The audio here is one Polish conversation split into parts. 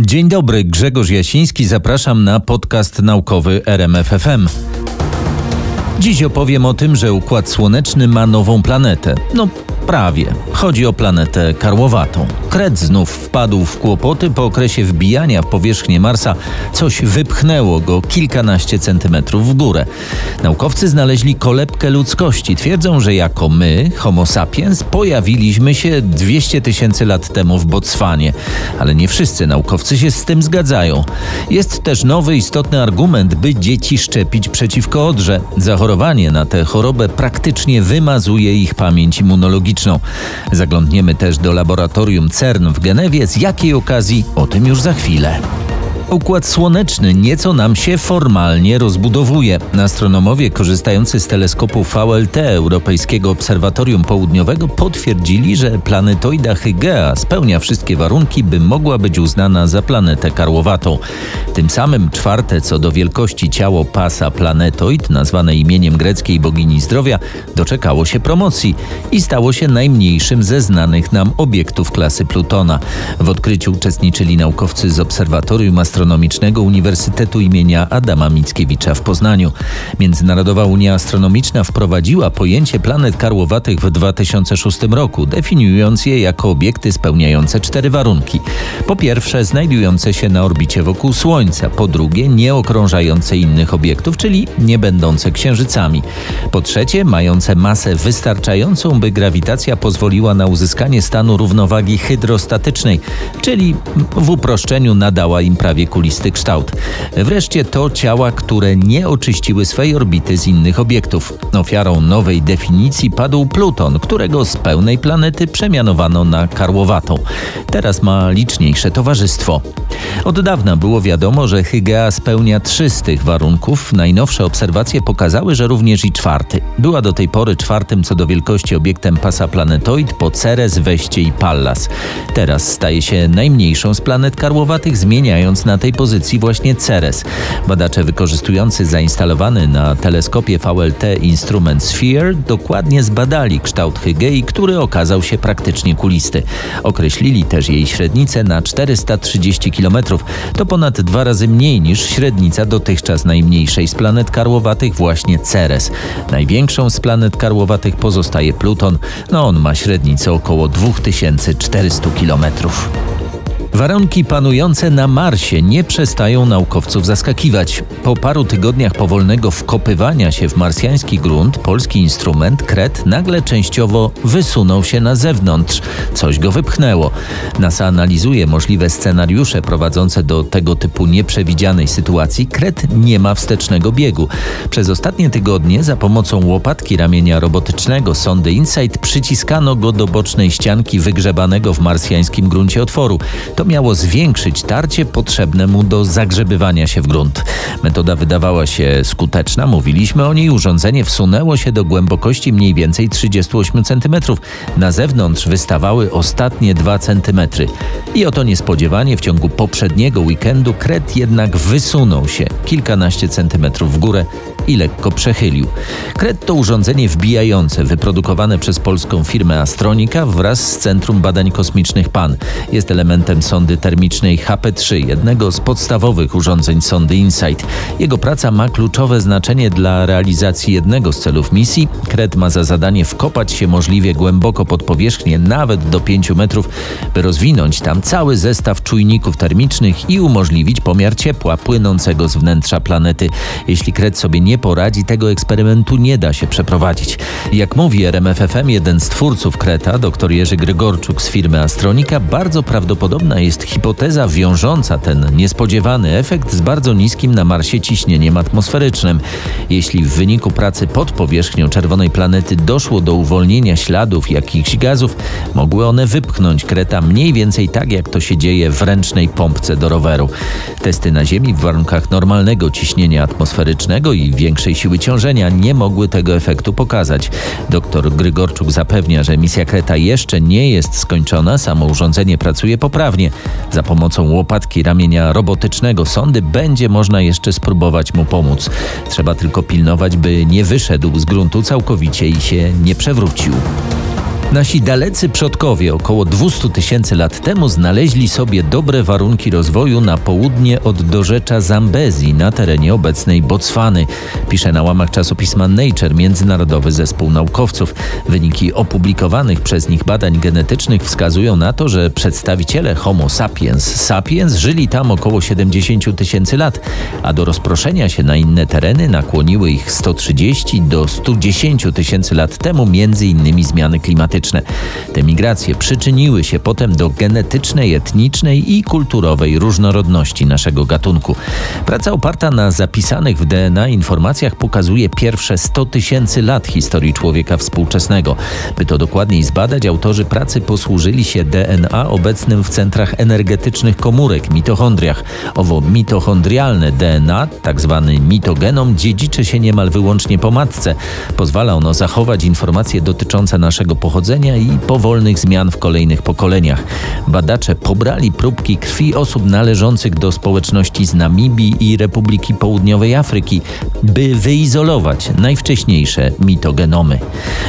Dzień dobry, Grzegorz Jasiński, zapraszam na podcast naukowy RMFFM. Dziś opowiem o tym, że Układ Słoneczny ma nową planetę. No, Prawie. Chodzi o planetę karłowatą. Kret znów wpadł w kłopoty po okresie wbijania w powierzchnię Marsa. Coś wypchnęło go kilkanaście centymetrów w górę. Naukowcy znaleźli kolebkę ludzkości. Twierdzą, że jako my, Homo sapiens, pojawiliśmy się 200 tysięcy lat temu w Botswanie. Ale nie wszyscy naukowcy się z tym zgadzają. Jest też nowy istotny argument, by dzieci szczepić przeciwko odrze. Zachorowanie na tę chorobę praktycznie wymazuje ich pamięć immunologiczną Zaglądniemy też do laboratorium CERN w Genewie. Z jakiej okazji? O tym już za chwilę. Układ Słoneczny nieco nam się formalnie rozbudowuje. Astronomowie korzystający z teleskopu VLT Europejskiego Obserwatorium Południowego potwierdzili, że planetoida Hygea spełnia wszystkie warunki, by mogła być uznana za planetę karłowatą. Tym samym czwarte co do wielkości ciało pasa planetoid, nazwane imieniem greckiej bogini zdrowia, doczekało się promocji i stało się najmniejszym ze znanych nam obiektów klasy Plutona. W odkryciu uczestniczyli naukowcy z Obserwatorium Astronomicznego Astronomicznego Uniwersytetu imienia Adama Mickiewicza w Poznaniu. Międzynarodowa Unia Astronomiczna wprowadziła pojęcie planet karłowatych w 2006 roku, definiując je jako obiekty spełniające cztery warunki. Po pierwsze, znajdujące się na orbicie wokół Słońca, po drugie, nie okrążające innych obiektów, czyli nie będące księżycami. Po trzecie, mające masę wystarczającą, by grawitacja pozwoliła na uzyskanie stanu równowagi hydrostatycznej, czyli w uproszczeniu nadała im prawie kulisty kształt. Wreszcie to ciała, które nie oczyściły swej orbity z innych obiektów. Ofiarą nowej definicji padł Pluton, którego z pełnej planety przemianowano na karłowatą. Teraz ma liczniejsze towarzystwo. Od dawna było wiadomo, że Hygea spełnia trzy z tych warunków. Najnowsze obserwacje pokazały, że również i czwarty. Była do tej pory czwartym co do wielkości obiektem pasa planetoid po Ceres, Weście i Pallas. Teraz staje się najmniejszą z planet karłowatych, zmieniając na tej pozycji właśnie Ceres. Badacze wykorzystujący zainstalowany na teleskopie VLT instrument Sphere dokładnie zbadali kształt Hygei, który okazał się praktycznie kulisty. Określili też jej średnicę na 430 km. To ponad dwa razy mniej niż średnica dotychczas najmniejszej z planet karłowatych właśnie Ceres. Największą z planet karłowatych pozostaje Pluton. No on ma średnicę około 2400 kilometrów. Warunki panujące na Marsie nie przestają naukowców zaskakiwać. Po paru tygodniach powolnego wkopywania się w marsjański grunt, polski instrument Kret nagle częściowo wysunął się na zewnątrz. Coś go wypchnęło. NASA analizuje możliwe scenariusze prowadzące do tego typu nieprzewidzianej sytuacji. Kret nie ma wstecznego biegu. Przez ostatnie tygodnie za pomocą łopatki ramienia robotycznego sondy InSight przyciskano go do bocznej ścianki wygrzebanego w marsjańskim gruncie otworu. To miało zwiększyć tarcie potrzebne mu do zagrzebywania się w grunt. Metoda wydawała się skuteczna, mówiliśmy o niej. Urządzenie wsunęło się do głębokości mniej więcej 38 cm. Na zewnątrz wystawały ostatnie 2 cm. I oto niespodziewanie w ciągu poprzedniego weekendu kret jednak wysunął się kilkanaście centymetrów w górę i lekko przechylił. Kret to urządzenie wbijające, wyprodukowane przez polską firmę Astronika wraz z Centrum Badań Kosmicznych PAN. Jest elementem sondy termicznej HP3, jednego z podstawowych urządzeń sondy InSight. Jego praca ma kluczowe znaczenie dla realizacji jednego z celów misji. Kret ma za zadanie wkopać się możliwie głęboko pod powierzchnię, nawet do 5 metrów, by rozwinąć tam cały zestaw czujników termicznych i umożliwić pomiar ciepła płynącego z wnętrza planety. Jeśli Kret sobie nie poradzi, tego eksperymentu nie da się przeprowadzić. Jak mówi RMFFM, jeden z twórców Kreta, dr Jerzy Grygorczuk z firmy Astronika, bardzo prawdopodobna jest hipoteza wiążąca ten niespodziewany efekt z bardzo niskim na Marsie ciśnieniem atmosferycznym. Jeśli w wyniku pracy pod powierzchnią czerwonej planety doszło do uwolnienia śladów jakichś gazów, mogły one wypchnąć Kreta mniej więcej tak, jak to się dzieje w ręcznej pompce do roweru. Testy na Ziemi w warunkach normalnego ciśnienia atmosferycznego i większej siły ciążenia nie mogły tego efektu pokazać. Dr Grygorczuk zapewnia, że misja Kreta jeszcze nie jest skończona, samo urządzenie pracuje poprawnie. Za pomocą łopatki ramienia robotycznego sondy będzie można jeszcze spróbować mu pomóc. Trzeba tylko pilnować, by nie wyszedł z gruntu całkowicie i się nie przewrócił. Nasi dalecy przodkowie około 200 tysięcy lat temu znaleźli sobie dobre warunki rozwoju na południe od dorzecza Zambezji na terenie obecnej Botswany. Pisze na łamach czasopisma Nature Międzynarodowy Zespół Naukowców. Wyniki opublikowanych przez nich badań genetycznych wskazują na to, że przedstawiciele Homo sapiens sapiens żyli tam około 70 tysięcy lat, a do rozproszenia się na inne tereny nakłoniły ich 130 do 110 tysięcy lat temu między innymi zmiany klimatyczne. Te migracje przyczyniły się potem do genetycznej, etnicznej i kulturowej różnorodności naszego gatunku. Praca oparta na zapisanych w DNA informacjach pokazuje pierwsze 100 tysięcy lat historii człowieka współczesnego. By to dokładniej zbadać, autorzy pracy posłużyli się DNA obecnym w centrach energetycznych komórek, mitochondriach. Owo mitochondrialne DNA, tak zwany mitogenom, dziedziczy się niemal wyłącznie po matce. Pozwala ono zachować informacje dotyczące naszego pochodzenia i powolnych zmian w kolejnych pokoleniach. Badacze pobrali próbki krwi osób należących do społeczności z Namibii i Republiki Południowej Afryki, by wyizolować najwcześniejsze mitogenomy.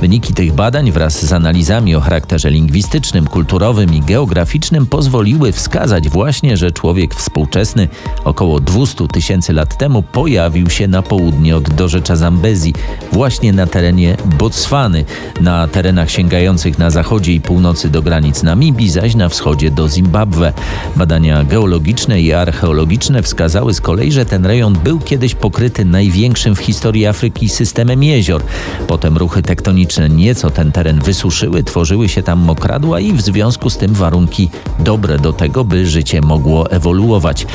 Wyniki tych badań wraz z analizami o charakterze lingwistycznym, kulturowym i geograficznym pozwoliły wskazać właśnie, że człowiek współczesny około 200 tysięcy lat temu pojawił się na południe od dorzecza Zambezji, właśnie na terenie Botswany, na terenach sięgających na zachodzie i północy do granic Namibii, zaś na wschodzie do Zimbabwe. Badania geologiczne i archeologiczne wskazały z kolei, że ten rejon był kiedyś pokryty największym w historii Afryki systemem jezior. Potem ruchy tektoniczne nieco ten teren wysuszyły, tworzyły się tam mokradła i w związku z tym warunki dobre do tego, by życie mogło ewoluować.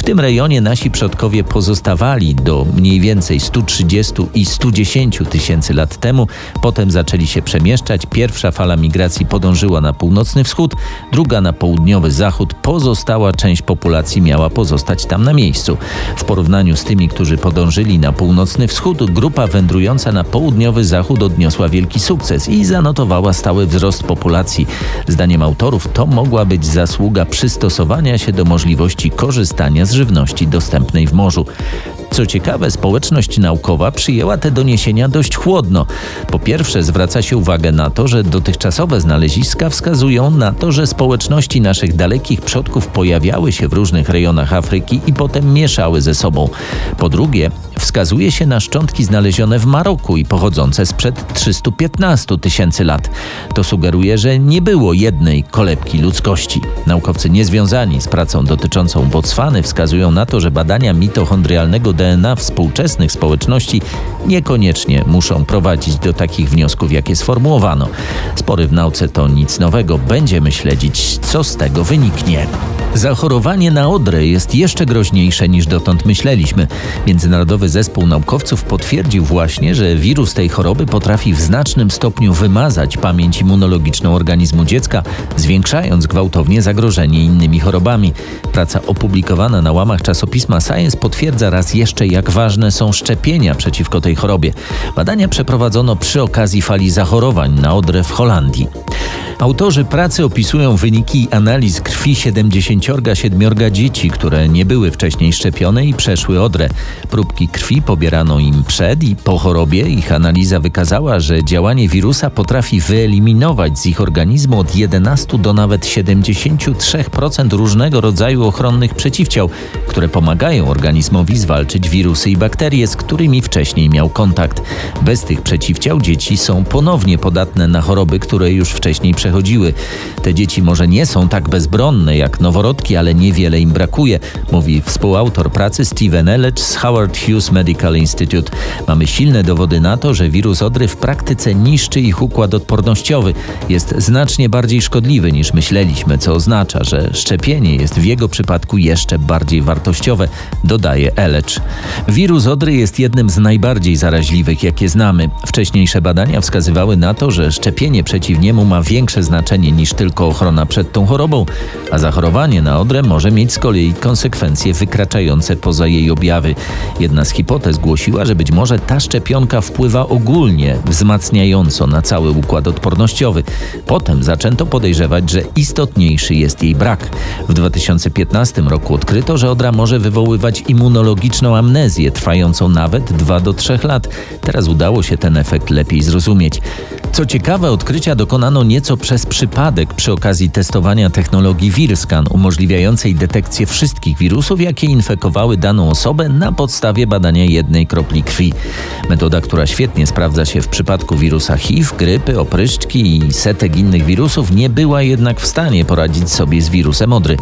W tym rejonie nasi przodkowie pozostawali do mniej więcej 130 i 110 tysięcy lat temu. Potem zaczęli się przemieszczać. Pierwsza fala migracji podążyła na północny wschód, druga na południowy zachód. Pozostała część populacji miała pozostać tam na miejscu. W porównaniu z tymi, którzy podążyli na północny wschód, grupa wędrująca na południowy zachód odniosła wielki sukces i zanotowała stały wzrost populacji. Zdaniem autorów to mogła być zasługa przystosowania się do możliwości korzystania z żywności dostępnej w morzu. Co ciekawe, społeczność naukowa przyjęła te doniesienia dość chłodno. Po pierwsze, zwraca się uwagę na to, że dotychczasowe znaleziska wskazują na to, że społeczności naszych dalekich przodków pojawiały się w różnych rejonach Afryki i potem mieszały ze sobą. Po drugie, wskazuje się na szczątki znalezione w Maroku i pochodzące sprzed 315 tysięcy lat. To sugeruje, że nie było jednej kolebki ludzkości. Naukowcy niezwiązani z pracą dotyczącą Botswany wskazują na to, że badania mitochondrialnego DNA współczesnych społeczności niekoniecznie muszą prowadzić do takich wniosków, jakie sformułowano. Spory w nauce to nic nowego. Będziemy śledzić, co z tego wyniknie. Zachorowanie na odrę jest jeszcze groźniejsze niż dotąd myśleliśmy. Międzynarodowy Zespół Naukowców potwierdził właśnie, że wirus tej choroby potrafi w znacznym stopniu wymazać pamięć immunologiczną organizmu dziecka, zwiększając gwałtownie zagrożenie innymi chorobami. Praca opublikowana na łamach czasopisma Science potwierdza raz jeszcze, jak ważne są szczepienia przeciwko tej chorobie. Badania przeprowadzono przy okazji fali zachorowań na odrę w Holandii. Autorzy pracy opisują wyniki analiz krwi 77 dzieci, które nie były wcześniej szczepione i przeszły odrę. Próbki krwi pobierano im przed i po chorobie. Ich analiza wykazała, że działanie wirusa potrafi wyeliminować z ich organizmu od 11 do nawet 73% różnego rodzaju ochronnych przeciwciał, które pomagają organizmowi zwalczyć wirusy i bakterie, z którymi wcześniej miał kontakt. Bez tych przeciwciał dzieci są ponownie podatne na choroby, które już wcześniej przechodziły. Te dzieci może nie są tak bezbronne jak noworodki, ale niewiele im brakuje, mówi współautor pracy Steven Elledge z Howard Hughes Medical Institute. Mamy silne dowody na to, że wirus odry w praktyce niszczy ich układ odpornościowy. Jest znacznie bardziej szkodliwy niż myśleliśmy, co oznacza, że szczepienie jest w jego przypadku jeszcze bardziej wartościowe, dodaje Elledge. Wirus odry jest jednym z najbardziej zaraźliwych, jakie znamy. Wcześniejsze badania wskazywały na to, że szczepienie przeciw niemu ma większe znaczenie niż tylko ochrona przed tą chorobą, a zachorowanie na odrę może mieć z kolei konsekwencje wykraczające poza jej objawy. Jedna z hipotez głosiła, że być może ta szczepionka wpływa ogólnie wzmacniająco na cały układ odpornościowy. Potem zaczęto podejrzewać, że istotniejszy jest jej brak. W 2015 roku odkryto, że odra może wywoływać immunologiczną amnezję trwającą nawet 2 do 3 lat. Teraz udało się ten efekt lepiej zrozumieć. Co ciekawe, odkrycia dokonano nieco przez przypadek przy okazji testowania technologii VirScan, umożliwiającej detekcję wszystkich wirusów, jakie infekowały daną osobę na podstawie badania jednej kropli krwi. Metoda, która świetnie sprawdza się w przypadku wirusa HIV, grypy, opryszczki i setek innych wirusów, nie była jednak w stanie poradzić sobie z wirusem odry.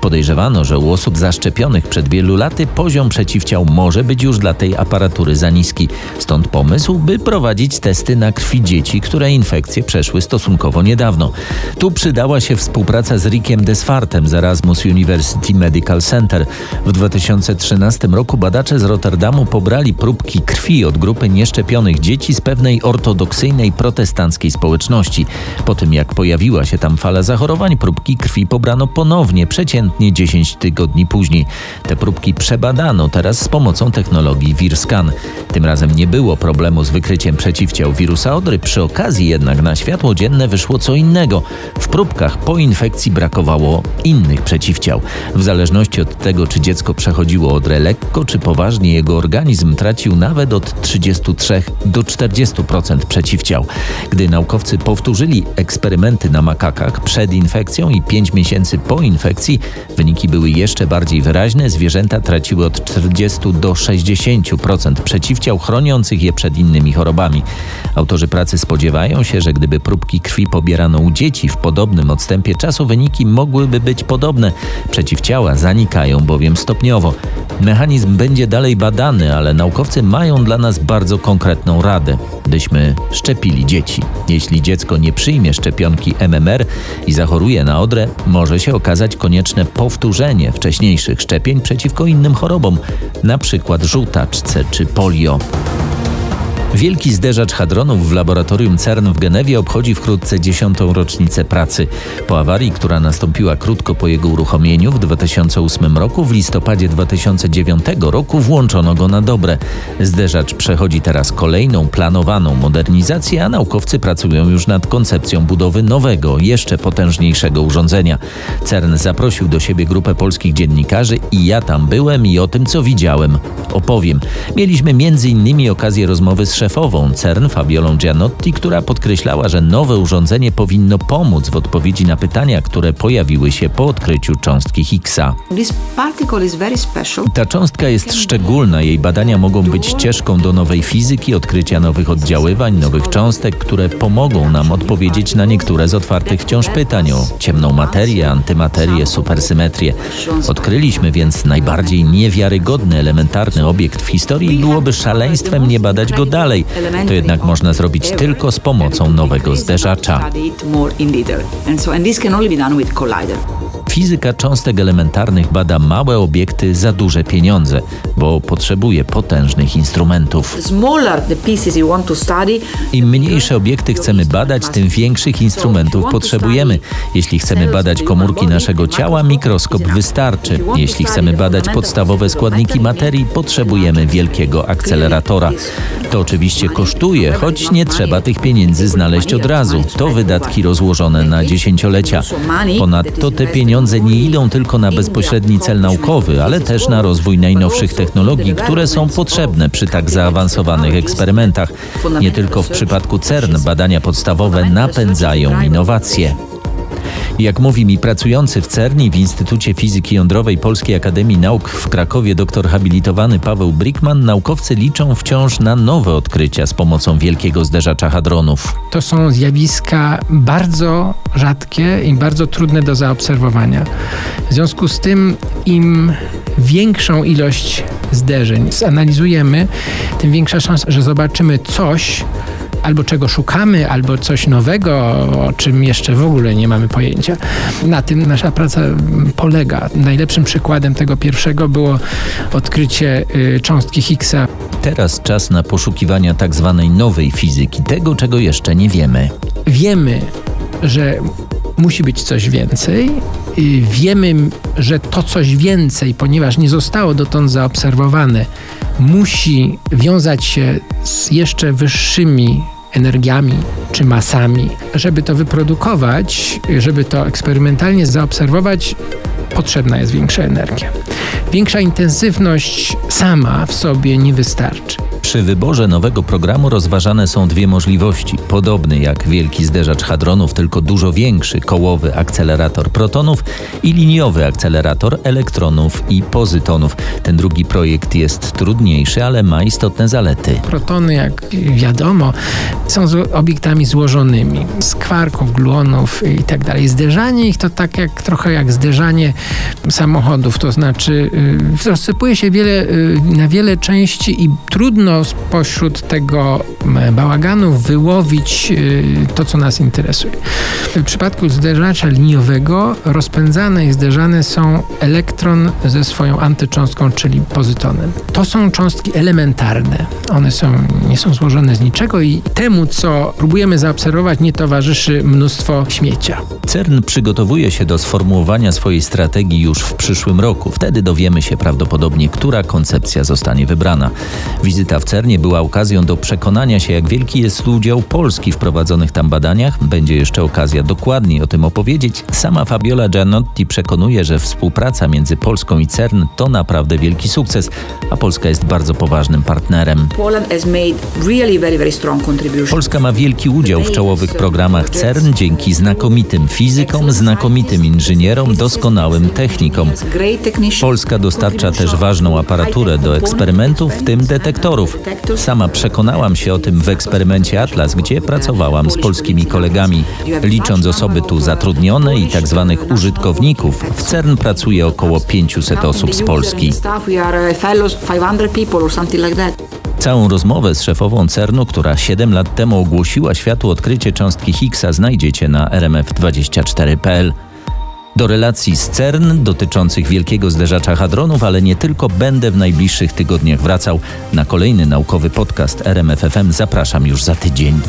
Podejrzewano, że u osób zaszczepionych przed wielu laty poziom przeciwciał może być już dla tej aparatury za niski. Stąd pomysł, by prowadzić testy na krwi dzieci, które infekcje przeszły stosunkowo niedawno. Tu przydała się współpraca z Rickiem Desfartem z Erasmus University Medical Center. W 2013 roku badacze z Rotterdamu pobrali próbki krwi od grupy nieszczepionych dzieci z pewnej ortodoksyjnej protestanckiej społeczności. Po tym jak pojawiła się tam fala zachorowań, próbki krwi pobrano ponownie, przeciętnie 10 tygodni później. Te próbki przebadano teraz z pomocą technologii VirScan. Tym razem nie było problemu z wykryciem przeciwciał wirusa odry, przy okazji jednak na światło dzienne wyszło co innego. W próbkach po infekcji brakowało innych przeciwciał. W zależności od tego, czy dziecko przechodziło odrę lekko czy poważnie, jego organizm tracił nawet od 33 do 40% przeciwciał. Gdy naukowcy powtórzyli eksperymenty na makakach przed infekcją i 5 miesięcy po infekcji, wyniki były jeszcze bardziej wyraźne. Zwierzęta traciły od 40 do 60% przeciwciał chroniących je przed innymi chorobami. Autorzy pracy spodziewają się, że gdyby próbki krwi pobierano u dzieci w podobnym odstępie czasu, wyniki mogłyby być podobne. Przeciwciała zanikają bowiem stopniowo. Mechanizm będzie dalej badany, ale naukowcy mają dla nas bardzo konkretną radę, byśmy szczepili dzieci. Jeśli dziecko nie przyjmie szczepionki MMR i zachoruje na odrę, może się okazać konieczne powtórzenie wcześniejszych szczepień przeciwko innym chorobom, np. żółtaczce czy polio. Wielki zderzacz hadronów w laboratorium CERN w Genewie obchodzi wkrótce dziesiątą rocznicę pracy. Po awarii, która nastąpiła krótko po jego uruchomieniu w 2008 roku, w listopadzie 2009 roku włączono go na dobre. Zderzacz przechodzi teraz kolejną planowaną modernizację, a naukowcy pracują już nad koncepcją budowy nowego, jeszcze potężniejszego urządzenia. CERN zaprosił do siebie grupę polskich dziennikarzy i ja tam byłem i o tym, co widziałem, opowiem. Mieliśmy m.in. okazję rozmowy z szefową CERN Fabiolą Gianotti, która podkreślała, że nowe urządzenie powinno pomóc w odpowiedzi na pytania, które pojawiły się po odkryciu cząstki Higgsa. Ta cząstka jest szczególna, jej badania mogą być ścieżką do nowej fizyki, odkrycia nowych oddziaływań, nowych cząstek, które pomogą nam odpowiedzieć na niektóre z otwartych wciąż pytań o ciemną materię, antymaterię, supersymetrię. Odkryliśmy więc najbardziej niewiarygodny, elementarny obiekt w historii i byłoby szaleństwem nie badać go dalej dalej. To jednak można zrobić tylko z pomocą nowego zderzacza. Fizyka cząstek elementarnych bada małe obiekty za duże pieniądze, bo potrzebuje potężnych instrumentów. Im mniejsze obiekty chcemy badać, tym większych instrumentów potrzebujemy. Jeśli chcemy badać komórki naszego ciała, mikroskop wystarczy. Jeśli chcemy badać podstawowe składniki materii, potrzebujemy wielkiego akceleratora. To oczywiście kosztuje, choć nie trzeba tych pieniędzy znaleźć od razu. To wydatki rozłożone na dziesięciolecia. Ponadto te pieniądze nie idą tylko na bezpośredni cel naukowy, ale też na rozwój najnowszych technologii, które są potrzebne przy tak zaawansowanych eksperymentach. Nie tylko w przypadku CERN badania podstawowe napędzają innowacje. Jak mówi mi pracujący w CERNI w Instytucie Fizyki Jądrowej Polskiej Akademii Nauk w Krakowie doktor habilitowany Paweł Brickman, naukowcy liczą wciąż na nowe odkrycia z pomocą wielkiego zderzacza hadronów. To są zjawiska bardzo rzadkie i bardzo trudne do zaobserwowania. W związku z tym im większą ilość zderzeń zanalizujemy, tym większa szansa, że zobaczymy coś, albo czego szukamy, albo coś nowego, o czym jeszcze w ogóle nie mamy pojęcia. Na tym nasza praca polega. Najlepszym przykładem tego pierwszego było odkrycie y, cząstki Higgsa. Teraz czas na poszukiwania tak zwanej nowej fizyki, tego czego jeszcze nie wiemy. Wiemy, że musi być coś więcej. Wiemy, że to coś więcej, ponieważ nie zostało dotąd zaobserwowane, musi wiązać się z jeszcze wyższymi energiami czy masami. Żeby to wyprodukować, żeby to eksperymentalnie zaobserwować, potrzebna jest większa energia. Większa intensywność sama w sobie nie wystarczy. Przy wyborze nowego programu rozważane są dwie możliwości. Podobny jak wielki zderzacz hadronów, tylko dużo większy kołowy akcelerator protonów i liniowy akcelerator elektronów i pozytonów. Ten drugi projekt jest trudniejszy, ale ma istotne zalety. Protony, jak wiadomo, są obiektami złożonymi z kwarków, gluonów i tak. Zderzanie ich to tak jak trochę jak zderzanie samochodów, to znaczy yy, rozsypuje się wiele, yy, na wiele części i trudno spośród tego bałaganu wyłowić yy, to, co nas interesuje. W przypadku zderzacza liniowego rozpędzane i zderzane są elektron ze swoją antycząstką, czyli pozytonem. To są cząstki elementarne. One są, nie są złożone z niczego i temu, co próbujemy zaobserwować, nie towarzyszy mnóstwo śmiecia. CERN przygotowuje się do sformułowania swojej strategii już w przyszłym roku. Wtedy dowiemy się prawdopodobnie, która koncepcja zostanie wybrana. Wizyta w CERNie była okazją do przekonania się, jak wielki jest udział Polski w prowadzonych tam badaniach. Będzie jeszcze okazja dokładniej o tym opowiedzieć. Sama Fabiola Gianotti przekonuje, że współpraca między Polską i CERN to naprawdę wielki sukces, a Polska jest bardzo poważnym partnerem. Polska ma wielki udział w czołowych programach CERN dzięki znakomitym fizykom, znakomitym inżynierom, doskonałym technikom. Polska dostarcza też ważną aparaturę do eksperymentów, w tym detektorów. Sama przekonałam się o tym w eksperymencie Atlas, gdzie pracowałam z polskimi kolegami. Licząc osoby tu zatrudnione i tak zwanych użytkowników, w CERN pracuje około 500 osób z Polski. Całą rozmowę z szefową CERN-u, która 7 lat temu ogłosiła światu odkrycie cząstki Higgsa, znajdziecie na rmf24.pl. Do relacji z CERN dotyczących wielkiego zderzacza hadronów, ale nie tylko, będę w najbliższych tygodniach wracał na kolejny naukowy podcast RMFFM. Zapraszam już za tydzień.